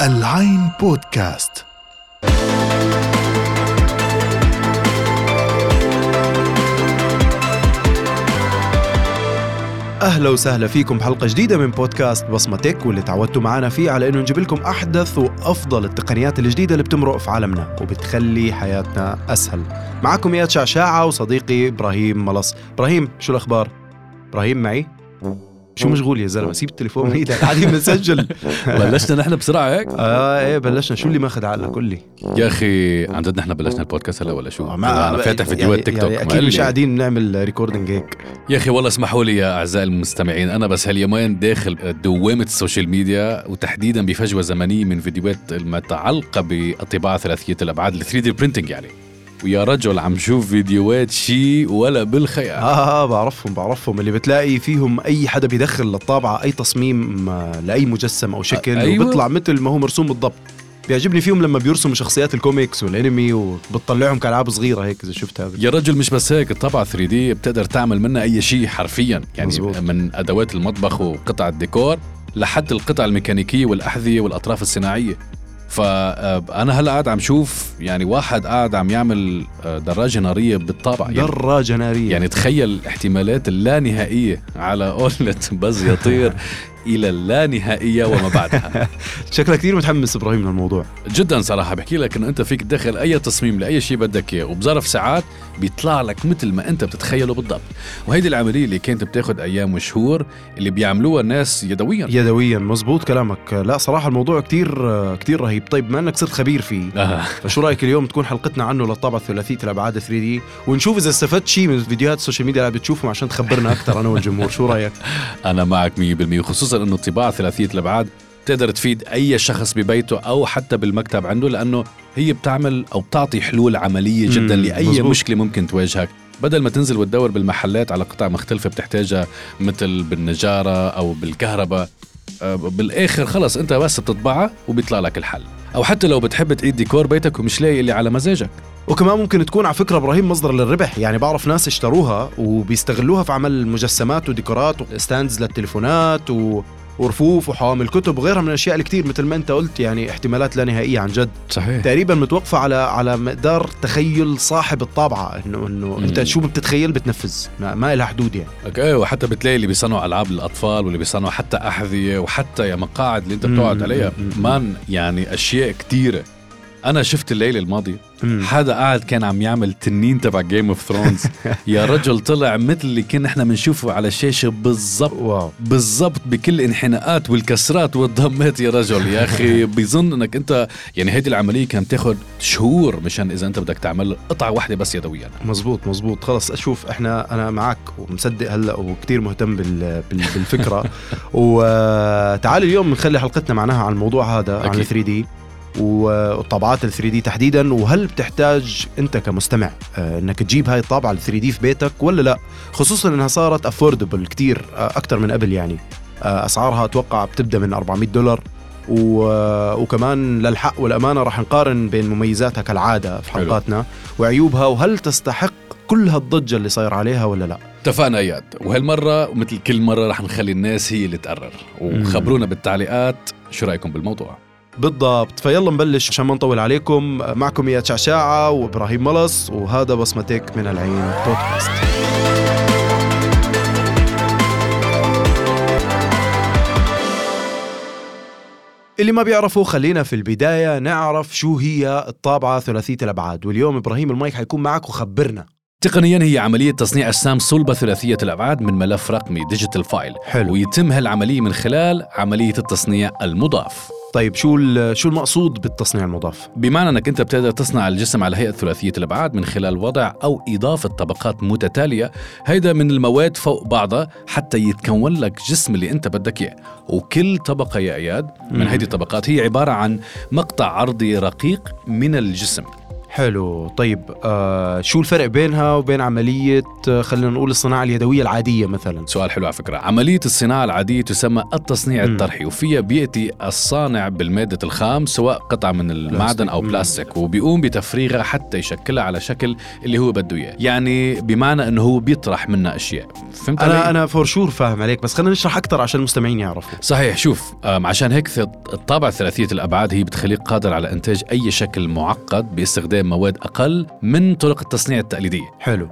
العين بودكاست. أهلا وسهلا فيكم بحلقه جديدة من بودكاست بصمة تك واللي تعودتوا معنا فيه على إنه نجيب لكم أحدث وأفضل التقنيات الجديدة اللي بتمرق في عالمنا وبتخلي حياتنا أسهل. معكم إياد شعشاعة وصديقي إبراهيم ملص. إبراهيم شو الأخبار؟ إبراهيم معي؟ شو مشغول يا زلمة؟ سيب التليفون. من إيدك قاعدين بنسجل بلشنا نحن بسرعة هيك؟ آه إيه بلشنا. شو اللي ماخذ عقلك؟ قول لي. يا أخي عن جد نحن بلشنا البودكاست هلا ولا شو؟ ما- أنا فاتح فيديوهات تيك توك يعني ما أكيد مش. قاعدين نعمل recording هيك. يا أخي والله اسمحوا لي يا أعزائي المستمعين أنا بس هاليومين داخل دوامة ال social media وتحديدا بفجوة زمنية من فيديوهات المتعلقة بالطباعه ثلاثية الأبعاد ال 3D printing يعني. ويا رجل عم شوف فيديوهات شيء ولا بالخيال. آه, آه بعرفهم بعرفهم. اللي بتلاقي فيهم أي حدا بيدخل للطابعة أي تصميم آه، لأي مجسم أو شكل أيوة. وبيطلع مثل ما هو مرسوم بالضبط. بيعجبني فيهم لما بيرسموا شخصيات ال comics وال anime وبتطلعهم كألعاب صغيرة هيك إذا شفت هذا يا رجل مش بس هيك الطابعة 3D بتقدر تعمل منها أي شيء حرفيا. يعني مزبوط. من أدوات المطبخ وقطع الديكور لحد القطع الميكانيكية والأحذية والأطراف الصناعية. فأنا هلا قاعد عم شوف يعني واحد قاعد عم يعمل آه، دراجة نارية بالطابعة يعني دراجة نارية. يعني تخيل الاحتمالات اللانهائيه على قولة بز يطير. إلى اللانهائيه وما بعدها. شكلك كثير متحمس إبراهيم للموضوع. جدا صراحة. بحكي لك إنه أنت فيك تدخل أي تصميم لأي شيء بدك إياه وبظرف ساعات بيطلع لك مثل ما أنت بتتخيله بالضبط. وهيدي العملية اللي كانت بتاخذ أيام وشهور اللي بيعملوها الناس يدويا. يدويا. مزبوط كلامك. لا صراحة الموضوع كثير كثير رهيب. طيب بما إنك صرت خبير فيه آه. فشو رأيك اليوم تكون حلقتنا عنه للطابعه الثلاثيه الابعاد 3D؟ ونشوف إذا استفدت شيء من فيديوهات ال social media اللي بتشوفهم عشان تخبرنا أكثر أنا والجمهور. شو رأيك؟ أنا معك 100% وخصوصا إنه الطباعه ثلاثية الأبعاد بتقدر تفيد أي شخص ببيته أو حتى بالمكتب عنده لأنه هي بتعمل أو بتعطي حلول عملية جدا لأي مزبوط. مشكلة ممكن تواجهك بدل ما تنزل وتدور بالمحلات على قطع مختلفة بتحتاجها مثل بالنجارة أو بالكهرباء بالآخر خلص أنت بس بتطبعها وبيطلع لك الحل. أو حتى لو بتحب تعيد ديكور بيتك ومش لاقي اللي على مزاجك. وكمان ممكن تكون على فكرة إبراهيم مصدر للربح. يعني بعرف ناس اشتروها وبيستغلوها في عمل مجسمات وديكورات وستاندز للتليفونات و... ورفوف وحوامل كتب وغيرها من الأشياء الكثير مثل ما أنت قلت يعني احتمالات لا نهائية عن جد. صحيح. تقريبا متوقفة على على مقدار تخيل صاحب الطابعة إنه إنه أنت. شو بتتخيل بتنفذ. ما, ما لها حدود يعني. إيه وحتى بتلاقي اللي بيصنعوا ألعاب للاطفال واللي بيصنعوا حتى أحذية وحتى يا مقاعد اللي أنت بتقعد عليها. مان يعني أشياء كتيرة. أنا شفت الليلة الماضية. حدا قاعد كان عم يعمل تنين تبع Game of Thrones يا رجل طلع مثل اللي كنا إحنا بنشوفه على الشاشة بالضبط. بالضبط بكل الانحناءات والكسرات والضمات. يا رجل يا أخي بيظن إنك أنت يعني هيدي العملية كانت تاخذ شهور مشان إذا أنت بدك تعمل قطعة واحدة بس يدويا. مزبوط مزبوط خلص أشوف إحنا أنا معك ومصدق هلأ وكتير مهتم بال بال بالفكرة. وتعال اليوم نخلي حلقتنا معناها عن الموضوع هذا عن أكيد. ال 3D والطابعات ال 3 دي تحديدا وهل بتحتاج أنت كمستمع آه، إنك تجيب هاي الطابعة ال 3 دي في بيتك ولا لا؟ خصوصا إنها صارت افوردبل كتير أكثر من قبل يعني. آه، أسعارها أتوقع بتبدأ من 400 دولار. و... وكمان للحق والأمانة راح نقارن بين مميزاتها كالعادة في. حلقاتنا وعيوبها وهل تستحق كل هالضجة اللي صاير عليها ولا لا؟ اتفقنا إياد. وهالمرة ومثل كل مرة رح نخلي الناس هي اللي تقرر. وخبرونا بالتعليقات شو رأيكم بالموضوع؟ بالضبط. فيلا نبلش عشان ما نطول عليكم. معكم إياد شعشاعة وإبراهيم ملص وهذا بصمتك من العين بودكاست. اللي ما بيعرفوا خلينا في البداية نعرف شو هي الطابعة ثلاثية الأبعاد. واليوم إبراهيم المايك حيكون معك وخبرنا. تقنيا هي عملية تصنيع أجسام صلبة ثلاثية الأبعاد من ملف رقمي digital file حلو. ويتم هالعملية من خلال عملية التصنيع المضاف طيب شو شو المقصود بالتصنيع المضاف؟ بمعنى أنك أنت بتقدر تصنع الجسم على هيئة ثلاثية الأبعاد من خلال وضع أو إضافة طبقات متتالية هيدا من المواد فوق بعضها حتى يتكون لك جسم اللي أنت بدك إياه وكل طبقة يا اياد من. هيدي الطبقات هي عبارة عن مقطع عرضي رقيق من الجسم حلو. طيب آه شو الفرق بينها وبين عملية آه خلينا نقول الصناعة اليدوية العادية مثلا؟ سؤال حلو على فكرة. عملية الصناعة العادية تسمى التصنيع مم. الطرحي وفيها بيأتي الصانع بالمادة الخام سواء قطعة من المعدن أو. بلاستيك وبيقوم بتفريغها حتى يشكلها على شكل اللي هو بده إياه. يعني بمعنى أنه هو بيطرح منها أشياء. فهمت أنا علي؟ أنا فور شور فاهم عليك بس خلينا نشرح أكثر عشان المستمعين يعرفوا. صحيح. شوف عشان هيك الطابعة ثلاثية الأبعاد هي بتخليك قادر على إنتاج أي شكل معقد باستخدام مواد أقل من طرق التصنيع التقليدية. حلو.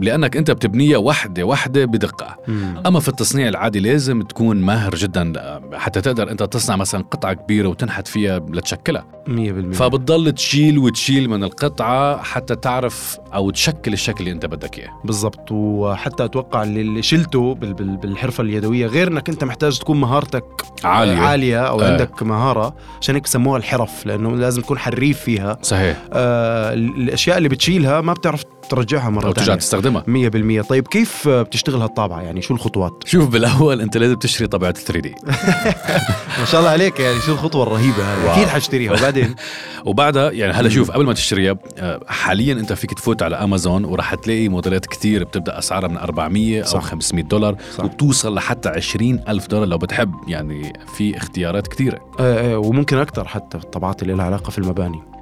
لأنك أنت بتبنيها وحدة وحدة بدقة. مم. أما في التصنيع العادي لازم تكون ماهر جدا حتى تقدر أنت تصنع مثلا قطعة كبيرة وتنحت فيها لتشكلها. 100% فبتضل تشيل وتشيل من القطعة حتى تعرف أو تشكل الشكل اللي أنت بدك إياه. بالضبط. وحتى أتوقع اللي شلته بال- بال- بالحرفة اليدوية غير إنك أنت محتاج تكون مهارتك عالية. عالية أو آه. عندك مهارة عشان هيك بسموها الحرف لأنه لازم تكون حريف فيها. صحيح. آه ال- الأشياء اللي بتشيلها ما بتعرف ترجعها مرة أو ترجع ثانية. تستخدمها. 100% طيب كيف بتشتغل هالطابعة؟ يعني شو الخطوات؟ شوف بالأول أنت لازم تشتري طبعه 3 دي. ما شاء الله عليك يعني شو الخطوة الرهيبة واو. أكيد حاشتريها وبعدين؟ وبعدها يعني هلا. شوف قبل ما تشتريها آه، حاليا أنت فيك تفوت على أمازون وراح تلاقي موديلات كتير بتبدأ أسعارها من 400 أو صح. 500 دولار صح. وبتوصل لحتى 20 ألف دولار لو بتحب. يعني في اختيارات كتيره آه آه وممكن أكثر حتى الطبعات اللي لها علاقة في المباني.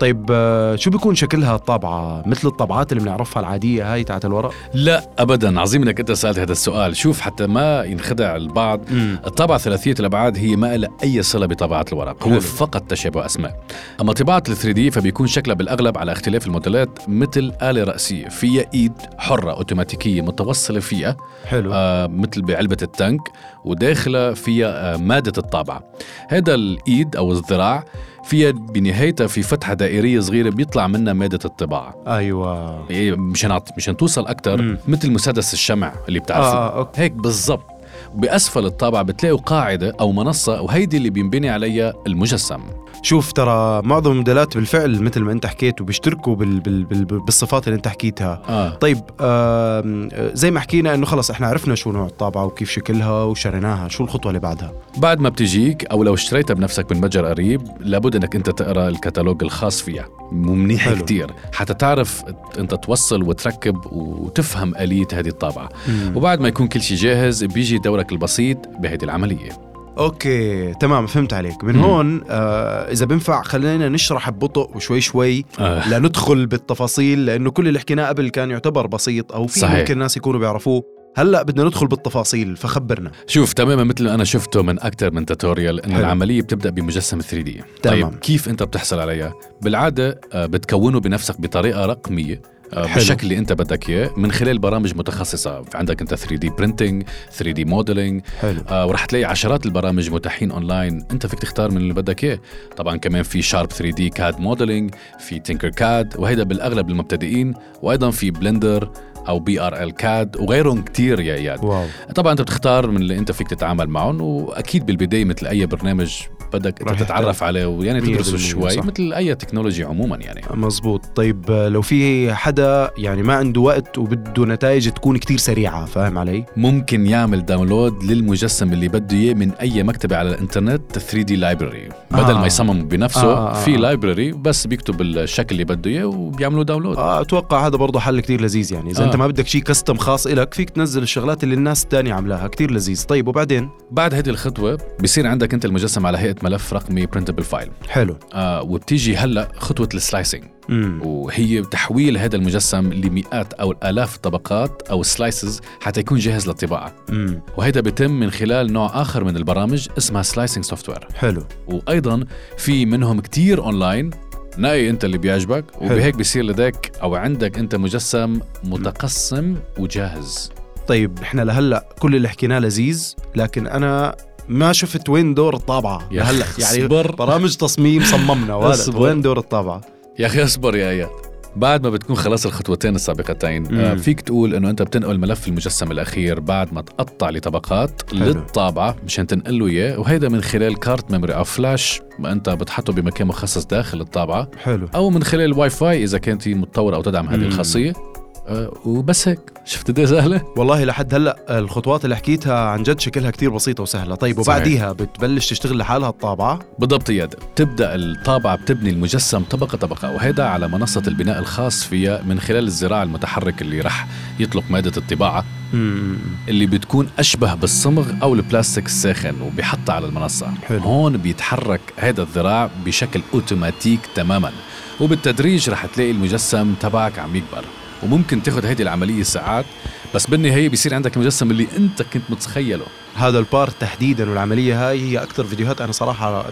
طيب آه شو بيكون شكلها الطابعة؟ مثل الطبعات اللي بنعرفها العادية هاي تاعت الورق؟ لا ابدا. عظيم إنك أنت سألت هذا السؤال. شوف حتى ما ينخدع البعض. الطابعة ثلاثية الأبعاد هي ما لها أي صلة بطابعة الورق. هو حلو. فقط تشابه أسماء. أما طباعة ال 3 دي فبيكون شكلها بالأغلب على اختلاف الموديلات مثل آلة رأسية. فيها إيد حرة أوتوماتيكية متوصلة فيها. حلو. آه مثل بعلبة التانك. وداخلها فيها آه مادة الطابعة. هذا الإيد أو الذراع فيها بنهايتها في فتحة دائرية صغيرة بيطلع منها مادة الطباعة. أيوه. إيه، مشان مشان توصل مم. مثل مسدس الشمع اللي بتعرفه. آه أوكي. هيك بالضبط. بأسفل الطابعة بتلاقوا قاعدة أو منصة وهيدي اللي بينبني عليها المجسم. شوف ترى معظم الموديلات بالفعل مثل ما انت حكيت وبيشتركوا بال بال بال بالصفات اللي انت حكيتها. آه. طيب آه زي ما حكينا إنه خلص إحنا عرفنا شو نوع الطابعة وكيف شكلها وشريناها شو الخطوة اللي بعدها؟ بعد ما بتجيك أو لو اشتريتها بنفسك من متجر قريب لابد أنك أنت تقرأ الكتالوج الخاص فيها. ومنيح حلو. كتير. حتى تعرف أنت توصل وتركب وتفهم آلية هذه الطابعة. وبعد ما يكون كل شيء جاهز بيجي دورك البسيط بهذه العملية. okay تمام فهمت عليك من. هون آه إذا بينفع خلينا نشرح ببطء وشوي شوي آه. لا ندخل بالتفاصيل لأنه كل اللي حكيناه قبل كان يعتبر بسيط أو في صحيح. ممكن الناس يكونوا بيعرفوه هلأ بدنا ندخل بالتفاصيل فخبرنا شوف تماما مثل ما أنا شفته من أكثر من tutorial انه. العملية بتبدأ بمجسم 3D تمام. طيب كيف أنت بتحصل عليها بالعادة آه، بتكونه بنفسك بطريقة رقمية. بالشكل اللي انت بدك اياه من خلال برامج متخصصة. عندك انت 3D printing 3D modeling آه ورح تلاقي عشرات البرامج متاحين اونلاين انت فيك تختار من اللي بدك اياه. طبعا كمان في Shapr3D CAD modeling في Tinkercad وهيدا بالأغلب للمبتدئين وأيضا في Blender أو BRL-CAD وغيرهم كتير يا إياد. wow. طبعا انت بتختار من اللي انت فيك تتعامل معهم وأكيد بالبداية مثل أي برنامج بدك انت تتعرف عليه ويعني تدرسه شوي صح. مثل أي technology عموما يعني. مزبوط طيب آه، لو في حدا يعني ما عنده وقت وبده نتائج تكون كتير سريعة فاهم علي؟ ممكن يعمل download للمجسم اللي بده إياه من أي مكتبة على الإنترنت 3D library بدل آه. ما يصمم بنفسه آه، آه، في آه. library بس بيكتب الشكل اللي بده إياه وبيعملوا download آه أتوقع هذا برضه حل كتير لذيذ يعني. إذا آه. انت ما بدك شيء custom خاص إلك فيك تنزل الشغلات اللي الناس الثانية عاملاها كتير لذيذ. طيب وبعدين؟ بعد هذه الخطوة بصير عندك أنت المجسم على هيئة ملف رقمي printable file حلو. آه وبتيجي هلا خطوة ال slicing وهي تحويل هذا المجسم لمئات أو آلاف الطبقات أو slices حتى يكون جاهز للطباعة. وهذا بيتم من خلال نوع آخر من البرامج اسمها slicing software حلو. وأيضا في منهم كتير اونلاين نقي أنت اللي بيعجبك وبهيك بيصير لديك أو عندك أنت مجسم متقسم وجاهز. طيب إحنا لهلأ كل اللي حكيناه لذيذ لكن أنا ما شفت وين دور الطابعة يا لهلا يعني اصبر. برامج تصميم صممنا اصبر. وين دور الطابعة يا أخي اصبر يا اياد بعد ما بتكون خلاص الخطوتين السابقتين آه، مم. فيك تقول إنه أنت بتنقل ملف المجسم الأخير بعد ما تقطع لطبقات حلو. للطابعة مشان تنقل له إياه وهيدا من خلال كارت memory أو فلاش ما أنت بتحطه بمكان مخصص داخل الطابعة حلو أو من خلال الواي فاي إذا كانت متطورة أو تدعم هذه. الخاصية أه وبس هيك. شفت قد إيه سهلة؟ والله لحد هلأ الخطوات اللي حكيتها عن جد شكلها كتير بسيطة وسهلة. طيب. وبعديها بتبلش تشتغل لحالها الطابعة؟ بالضبط اياد بتبدا الطابعة بتبني المجسم طبقة طبقة وهذا على منصة البناء الخاص فيها من خلال الزراع المتحرك اللي رح يطلق مادة الطباعة. اللي بتكون أشبه بالصمغ أو البلاستيك الساخن وبيحطها على المنصة. حلو. هون بيتحرك هذا الذراع بشكل أوتوماتيك تماما وبالتدريج رح تلاقي المجسم تبعك عم يكبر. وممكن تاخذ هيدي العملية ساعات. بس بالنهايه بيصير عندك المجسم اللي انت كنت متخيله. هذا ال part تحديدا والعملية هاي هي أكثر فيديوهات أنا صراحة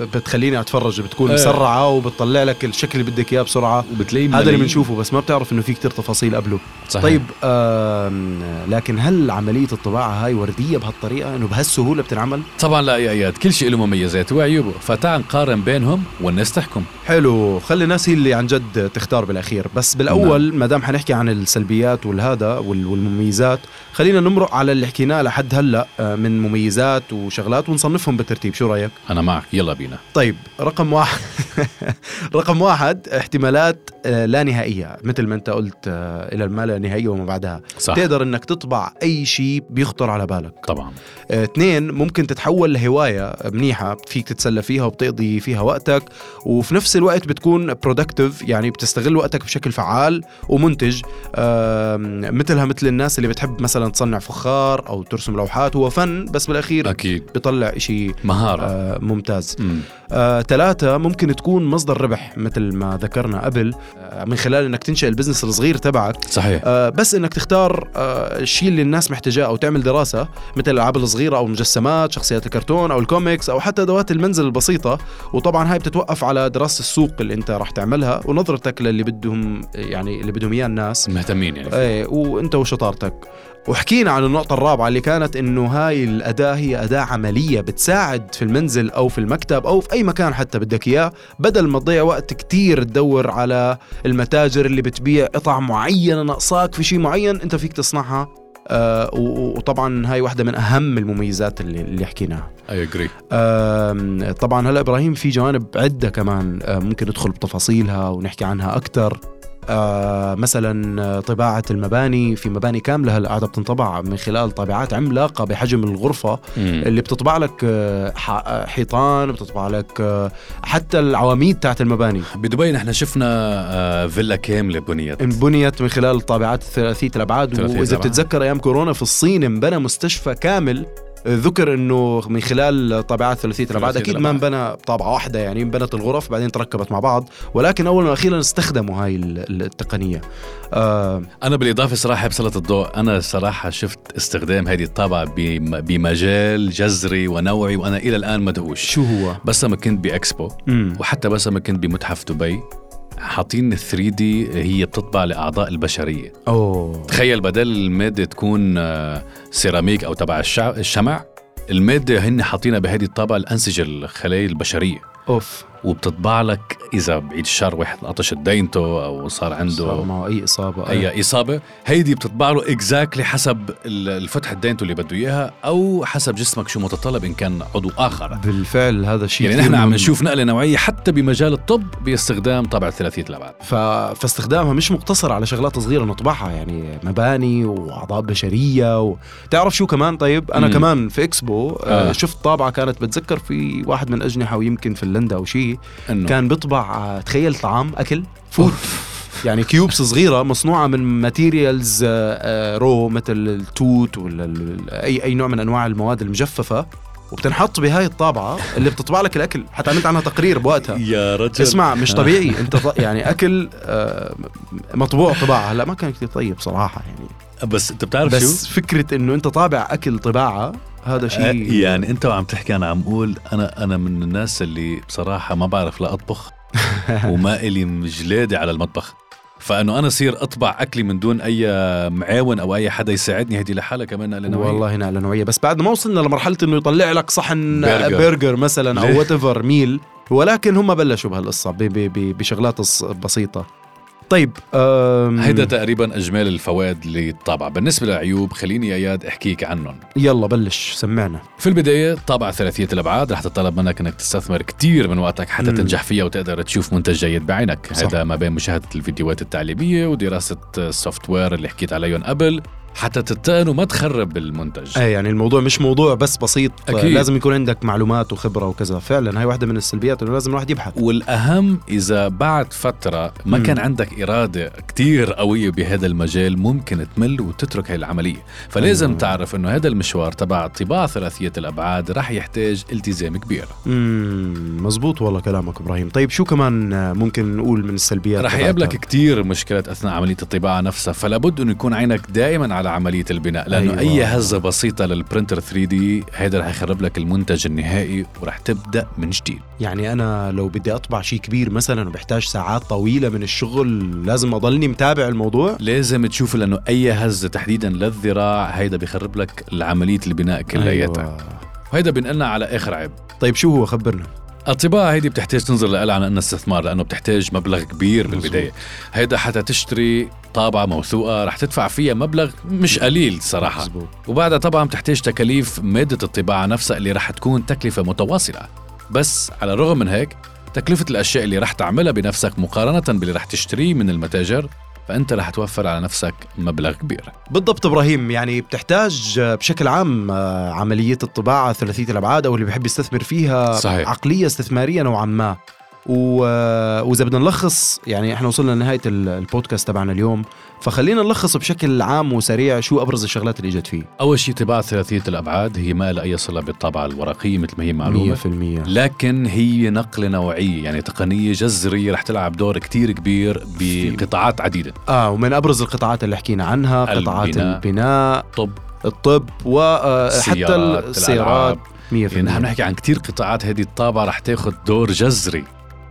بتخليني أتفرج بتكون إيه. مسرعة وبتطلع لك الشكل اللي بدك إياه بسرعة. وبتلاقي هذا اللي. بنشوفه بس ما بتعرف إنه في كتير تفاصيل قبله. صحيح. طيب لكن هل عملية الطباعة هاي وردية بهالطريقة؟ إنه بهالسهولة بتنعمل؟ طبعا لا يا اياد كل شيء له مميزات وعيوبه. فتعال نقارن بينهم والناس تحكم. حلو. خلي الناس هي اللي عن جد تختار بالأخير. بس بالأول نعم. ما دام حنحكي عن السلبيات والهذا وال- والمميزات. خلينا نمرق على اللي حكيناه لحد هلأ آه، من مميزات وشغلات ونصنفهم بالترتيب. شو رأيك؟ أنا معك. يلا بينا. طيب رقم واحد رقم واحد احتمالات لا نهائية مثل ما انت قلت آه، إلى الما لا نهائية وما بعدها. صح. تقدر إنك تطبع أي شيء بيخطر على بالك. طبعا. آه، اثنين ممكن تتحول لهواية منيحة فيك تتسلى فيها وبتقضي فيها وقتك وفي نفس الوقت بتكون productive يعني بتستغل وقتك بشكل فعال ومنتج. مثلها مثل الناس اللي بتحب مثلا تصنع فخار أو ترسم لوحات هو فن بس بالأخير أكيد. بيطلع شيء مهارة. آه، ممتاز. مم. آه، ثلاثة ممكن تكون مصدر ربح مثل ما ذكرنا قبل. آه، من خلال إنك تنشئ ال business الصغير تبعك. صحيح. آه، بس إنك تختار آه، الشيء اللي الناس محتاجاه أو تعمل دراسة مثل الألعاب الصغيرة أو المجسمات شخصيات الكرتون أو الكوميكس أو حتى أدوات المنزل البسيطة. وطبعا هاي بتتوقف على دراسة السوق اللي أنت راح تعملها ونظرتك للي بدهم يعني اللي بدهم إياه الناس. مهتمين يعني. إيه وأنت وشطارتك. وحكينا عن النقطة الرابعة اللي كانت إنه هاي الأداة هي أداة عملية بتساعد في المنزل أو في المكتب أو في أي مكان حتى بدك إياه بدل ما تضيع وقت كتير تدور على المتاجر اللي بتبيع قطع معينة ناقصاك في شيء معين أنت فيك تصنعها. آه وطبعا هاي واحدة من أهم المميزات اللي, اللي حكيناها. اي اجري آم، طبعا هلا إبراهيم في جوانب عدة كمان. آه، ممكن ندخل بتفاصيلها ونحكي عنها أكثر آه مثلا آه، طباعة المباني في مباني كاملة هلا قاعدة بتنطبع من خلال طابعات عملاقة بحجم الغرفة اللي بتطبع لك آه، آه، حيطان بتطبع لك آه، حتى العواميد تاعت المباني. بدبي نحن شفنا آه، فيلا كاملة بنيت. انبنيت من خلال الطابعات الثلاثية الأبعاد ثلاثية وإذا. بتتذكر أيام كورونا في الصين انبنى مستشفى كامل ذكر إنه من خلال طابعات ثلاثية الأبعاد أكيد ما. انبنى طابعة واحدة يعني انبنت الغرف بعدين تركبت مع بعض ولكن اول وأخيرا استخدموا هاي ال- التقنية آه أنا بالإضافة صراحة بسلط الضوء أنا صراحة شفت استخدام هذه الطابعة بم- بمجال جذري ونوعي وأنا إلى الآن مدهوش شو هو بس لما كنت بإكسبو مم. وحتى بس لما كنت بمتحف دبي حاطين 3 دي هي بتطبع لأعضاء البشرية. أوه. تخيل بدل المادة تكون آه، سيراميك أو تبع الشمع المادة هن حاطينها بهذه الطابعة الانسجه الخلايا البشرية. أوف. وبتطبع لك إذا بعيد الشر واحد انقطشت دينته أو صار صار عنده معه أي إصابة أي إصابة هيدي بتطبع له اكزاكتلي حسب ال- الفتحه دينته اللي بده إياها أو حسب جسمك شو متطلب إن كان عضو آخر بالفعل هذا الشيء يعني نحن عم. نشوف نقلة نوعية حتى بمجال الطب باستخدام طابعه ثلاثيه الابعاد ف... فاستخدامها مش مقتصر على شغلات صغيرة نطبعها يعني مباني وأعضاء بشرية و... تعرف شو كمان طيب أنا مم. كمان في إكسبو آه. آه. شفت طابعة كانت بتذكر في واحد من الاجنحه ويمكن فنلندا أو شيء إنه. كان بيطبع آه، تخيل طعام أكل food يعني cubes صغيرة مصنوعة من materials raw مثل التوت ولا أي أي نوع من أنواع المواد المجففة. وبتنحط بهاي الطابعة اللي بتطبع لك الأكل. حتى عملت عنها تقرير بوقتها. يا رجل. اسمع مش طبيعي. انت يعني أكل آه، مطبوع طباعة. هلا ما كان كثير طيب صراحة يعني. بس أنت بتعرف بس شو فكرة إنه أنت طابع أكل طباعة هذا آه، شيء. يعني انت وعم تحكي أنا عم أقول أنا أنا من الناس اللي بصراحة ما بعرف لا اطبخ وما إلي مجلاد على المطبخ. فإنه أنا صير أطبع أكلي من دون أي معاون أو أي حدا يساعدني هذه لحالها كمان نوعية. والله نقلة نوعية. بس بعد ما وصلنا لمرحلة إنه يطلع لك صحن برجر. برجر, مثلا؟ أو وات ايفر ميل ولكن هم بلشوا بهالقصة بشغلات بسيطة. طيب أم... هيدا تقريبا اجمال الفوائد للطابعه بالنسبة للعيوب خليني يا إياد أحكيك عنهم. يلا بلش سمعنا. في البداية طابعه ثلاثية الأبعاد. رح تطلب منك إنك تستثمر كتير من وقتك حتى مم. تنجح فيها وتقدر تشوف منتج جيد بعينك. صح. هذا ما بين مشاهدة الفيديوهات التعليمية ودراسة السوفت وير اللي حكيت عليهم قبل. حتى تتقن وما تخرب المنتج إيه يعني الموضوع مش موضوع بس بسيط أكيد. لازم يكون عندك معلومات وخبرة وكذا فعلا هاي واحدة من السلبيات إنه لازم الواحد يبحث والأهم إذا بعد فترة ما مم. كان عندك إرادة كتير قوية بهذا المجال ممكن تمل وتترك هاي العملية فلازم أيوة. تعرف أنه هذا المشوار تبع طباعة ثلاثية الأبعاد رح يحتاج التزام كبير امم مزبوط والله كلامك إبراهيم طيب شو كمان ممكن نقول من السلبيات رح؟ يقابلك كتير مشكلات أثناء عملية الطباعة نفسها فلا بد أنه يكون عينك دائما على عملية البناء. لأنه أيوة. أي هزة بسيطة للبرنتر 3 دي هيدا رح يخرب لك المنتج النهائي ورح تبدأ من جديد. يعني أنا لو بدي أطبع شيء كبير مثلا وبحتاج ساعات طويلة من الشغل لازم أضلني متابع الموضوع؟ لازم تشوف لأنه أي هزة تحديدا للذراع هيدا بيخرب لك عملية البناء كلياتها أيوة. وهيدا بينقلنا على آخر عيب. طيب شو هو؟ خبرنا. الطباعة هيدي بتحتاج تنظر لها على إنها استثمار لأنه بتحتاج مبلغ كبير بالبداية. هيدا حتى تشتري طابعة موثوقة رح تدفع فيها مبلغ مش قليل صراحة. مزبوط. وبعدها طبعا بتحتاج تكاليف مادة الطباعة نفسها اللي رح تكون تكلفة متواصلة. بس على الرغم من هيك تكلفة الأشياء اللي رح تعملها بنفسك مقارنة باللي رح تشتريه من المتاجر فأنت رح توفر على نفسك مبلغ كبير بالضبط إبراهيم يعني بتحتاج بشكل عام آه، عملية الطباعة ثلاثية الأبعاد أو اللي بيحب يستثمر فيها صحيح. عقليه استثماريه نوعا ما وإذا بدنا نلخص يعني إحنا وصلنا لنهاية ال- البودكاست تبعنا اليوم. فخلينا نلخص بشكل عام وسريع شو أبرز الشغلات اللي إجت فيه. أول شيء طباعة ثلاثية الأبعاد هي ما لها أي صلة بالطابعة الورقية مثل ما هي معلومة. 100% لكن هي نقلة نوعية يعني تقنية جذرية رح تلعب دور كتير كبير بقطاعات عديدة. آه ومن أبرز القطاعات اللي حكينا عنها قطاعات البناء. البناء طب. الطب وحتى السيارات، السيارات 100% يعني نحن نحكي عن كتير قطاعات هذه الطابعة رح تاخذ دور جذري.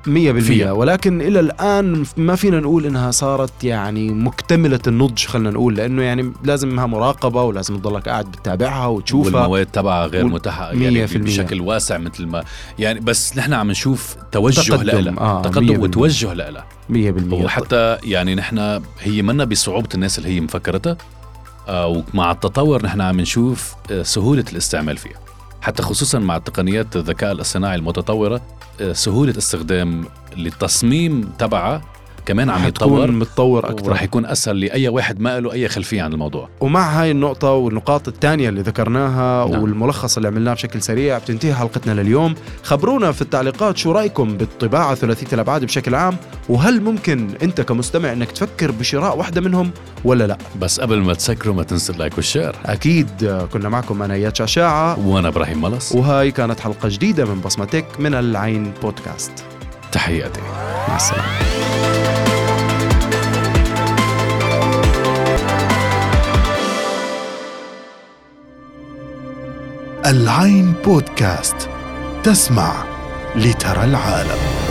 100% فيها. ولكن إلى الآن ما فينا نقول إنها صارت يعني مكتملة النضج خلينا نقول لأنه يعني لازمها مراقبة ولازم تضلك قاعد بتتابعها وتشوفها. والمواد تبعها غير وال- متاحة مية يعني. بشكل واسع مثل ما يعني بس نحن عم نشوف توجه تقدم، لها آه، مية تقدم بالمية. وتوجه لها 100% وحتى يعني نحن هي منا بصعوبة الناس اللي هي مفكرتها آه ومع التطور نحن عم نشوف آه سهولة الاستعمال فيها. حتى خصوصا مع تقنيات الذكاء الاصطناعي المتطورة آه سهولة استخدام التصميم تبعها كمان عم يتطور. متطور أكثر. ورح يكون أسهل لأي واحد ما له أي خلفية عن الموضوع. ومع هاي النقطة والنقاط الثانية اللي ذكرناها نعم. والملخص اللي عملناه بشكل سريع بتنتهي حلقتنا لليوم. خبرونا في التعليقات شو رأيكم بالطباعة ثلاثية الأبعاد بشكل عام؟ وهل ممكن أنت كمستمع أنك تفكر بشراء واحدة منهم ولا لا؟ بس قبل ما تسكروا ما تنسوا اللايك والشير. أكيد آه، كنا معكم أنا إياد شعشاعة. وأنا إبراهيم ملص. وهاي كانت حلقة جديدة من بصمتك من العين بودكاست. تحياتي. مع السلامة. العين بودكاست. تسمع لترى العالم.